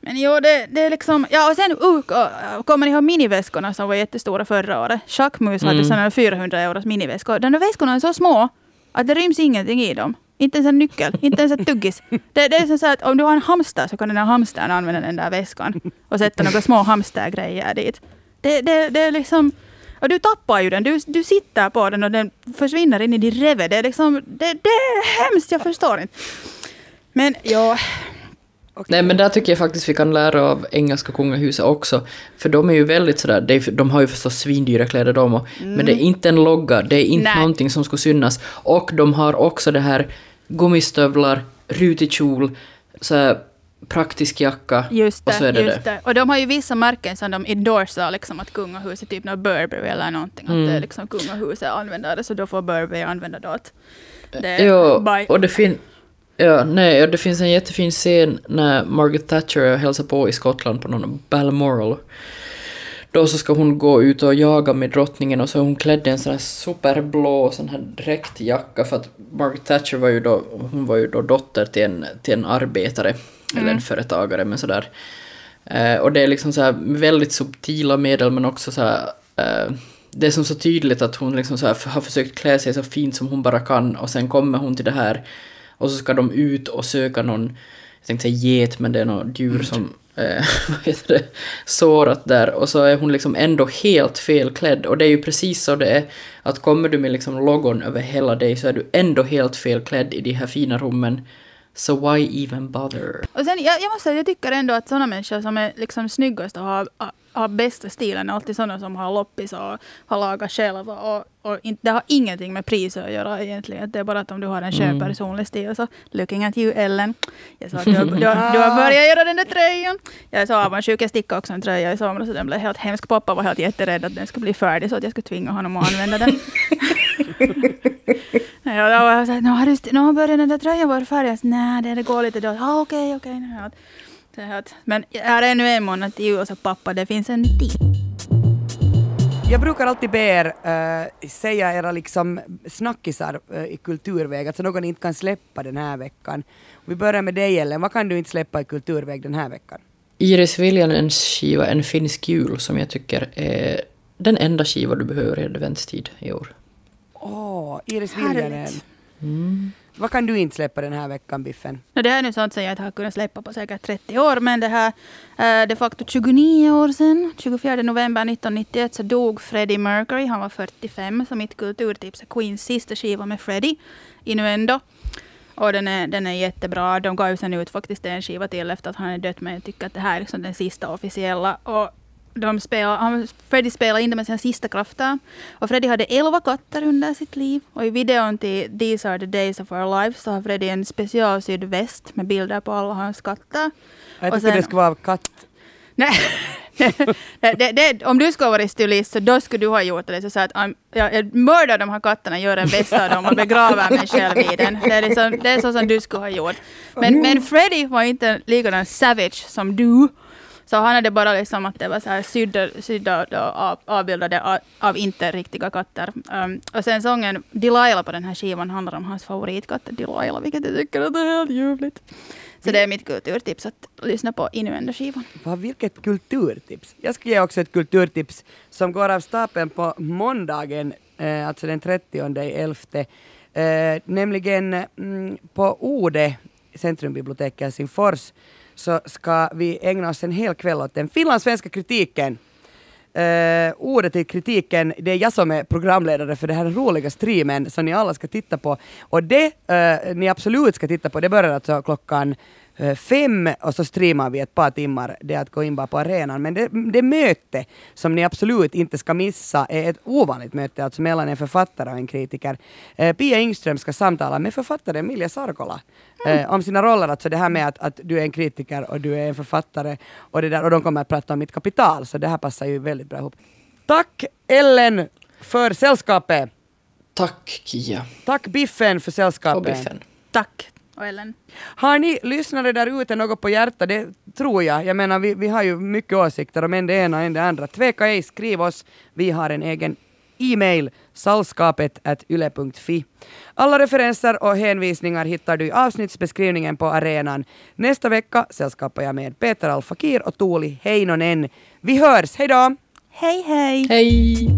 Men jo, det, det är liksom... Ja, och sen uh, ko- kommer ni ihåg miniväskorna som var jättestora förra året? Schackmus hade Mm. sådana 400 euros miniväskor. De där väskorna är så små att det ryms ingenting i dem. Inte ens en nyckel, inte ens ett tuggis. Det, det är som så att om du har en hamster så kan den här hamstern använda den där väskan och sätta några små hamstergrejer dit. Det, det, det är liksom... Och du tappar ju den. Du, du sitter på den och den försvinner in i din reve. Det är liksom... Det, det är hemskt, jag förstår inte. Men ja, Nej men där tycker jag faktiskt vi kan lära av engelska kungahuset också. För de är ju väldigt sådär, de har ju förstås svindyra kläder de och, Men det är inte en logga, det är inte Nej. någonting som skulle synas. Och de har också det här gummistövlar, rutig kjol, så praktisk jacka Just det, och så är det just det. det. Och de har ju vissa märken som de endorsar liksom att kungahuset, typ något Burberry eller någonting, Mm. att det är liksom kungahuset använder det, så då får Burberry använda det åt det. by- och det, fin ja, nej, det finns en jättefin scen när Margaret Thatcher hälsar på i Skottland på någon Balmoral. Då så ska hon gå ut och jaga med drottningen och så är hon klädd i en sån här superblå sån här dräktjacka för att Margaret Thatcher var ju då, hon var ju då dotter till en, till en arbetare eller en företagare men sådär. Eh, och det är liksom så här väldigt subtila medel men också så här eh, det är som så tydligt att hon liksom så har försökt klä sig så fint som hon bara kan och sen kommer hon till det här och så ska de ut och söka någon, jag tänkte säga get men det är något djur som eh, vad heter det, sårat där. Och så är hon liksom ändå helt felklädd. Och det är ju precis så det är att kommer du med liksom logon över hela dig så är du ändå helt felklädd i de här fina rummen. So why even bother? Och sen, jag, jag måste säga, jag tycker ändå att sådana människor som är liksom snyggast och har, har, bästa stilen är alltid sådana som har loppis och har lagat själva. Och, och inte, det har ingenting med pris att göra egentligen. Det är bara att om du har en skön Mm. personlig stil så looking at you Ellen. Jag sa att du, har- du, du har börjat göra den där tröjan. Jag är så avundsjuk. Jag stickade också en tröja i somras och den blev helt hemsk. Pappa var helt jätterädd att den skulle bli färdig så att jag skulle tvinga honom att använda den. Ja, då var jag såhär, nu har, du nu har börjat den där tröjan vara färdig. Jag Nej, det, går lite då. Ah, okej, okej. nej, här Men här är ännu en månad till jul och så pappa, det finns en tid. Jag brukar alltid be er eh, säga era liksom snackisar eh, i kulturväg, alltså någon ni inte kan släppa den här veckan. Vi börjar med dig Ellen, vad kan du inte släppa i kulturväg den här veckan? Iris Viljanens skiva En finsk jul som jag tycker är den enda skiva du behöver i adventstid i år. Åh, Iris Härligt. Viljanen. Vad kan du inte släppa den här veckan Biffen? No, det här är nu sånt som jag inte har kunnat släppa på säkert 30 år, men det här eh, de facto 29 år sedan, 24 november 1991, så dog Freddie Mercury. Han var 45, så mitt kulturtips är Queens sista skiva med Freddie, Innuendo. Och den är, den är jättebra. De gav ju sen ut faktiskt en skiva till efter att han är dött, men jag tycker att det här är liksom den sista officiella. Och de spelar, han, Freddie spelar in det med sina sista krafter. Och Freddie hade 11 katter under sitt liv. Och i videon till These are the days of our lives så har Freddie en specialsydd väst med bilder på alla hans katter. Jag tyckte det skulle vara katt. Nej. det, det, om du skulle varit stylist så då skulle du ha gjort det. Så att um, jag, jag mördar de här katterna, gör en väst av dem och begraver mig själv i den. Det är, liksom, det är så som du skulle ha gjort. Men, men Freddy var inte likadan savage som du. Så han hade bara liksom att det var så här sydda, sydda då, av, avbildade av, av inte riktiga katter. Um, och sen sången Delilah på den här skivan handlar om hans favoritkatt Delilah, vilket jag tycker att det är helt ljuvligt. Så det är mitt kulturtips att lyssna på Innuendo-skivan. Vilket kulturtips! Jag ska ge också ett kulturtips som går av stapeln på måndagen, eh, alltså den 30 elfte. Eh, nämligen mm, på Ode, Centrumbiblioteket i Helsingfors, så ska vi ägna oss en hel kväll åt den finlandssvenska kritiken. Uh, ordet till kritiken, det är jag som är programledare för den här roliga streamen som ni alla ska titta på. Och det uh, ni absolut ska titta på, det börjar alltså klockan fem och så streamar vi ett par timmar. Det att gå in bara på arenan. Men det, det möte som ni absolut inte ska missa är ett ovanligt möte, alltså mellan en författare och en kritiker. Eh, Pia Ingström ska samtala med författaren Milja Sarkola eh, om sina roller, alltså det här med att, att du är en kritiker och du är en författare och, det där, och de kommer att prata om mitt kapital, så det här passar ju väldigt bra ihop. Tack Ellen för sällskapet. Tack Kia Tack Biffen för sällskapet. och Biffen. Tack. Och Ellen. Har ni lyssnare där ute något på hjärtat? Det tror jag. Jag menar, vi, vi har ju mycket åsikter om en det ena och en det andra. Tveka ej, skriv oss. Vi har en egen e-mail, salskapet.yle.fi. Alla referenser och hänvisningar hittar du i avsnittsbeskrivningen på arenan. Nästa vecka sällskapar jag med Peter Alfakir och Tuuli Heinonen. Vi hörs, hej då! Hej hej! Hej!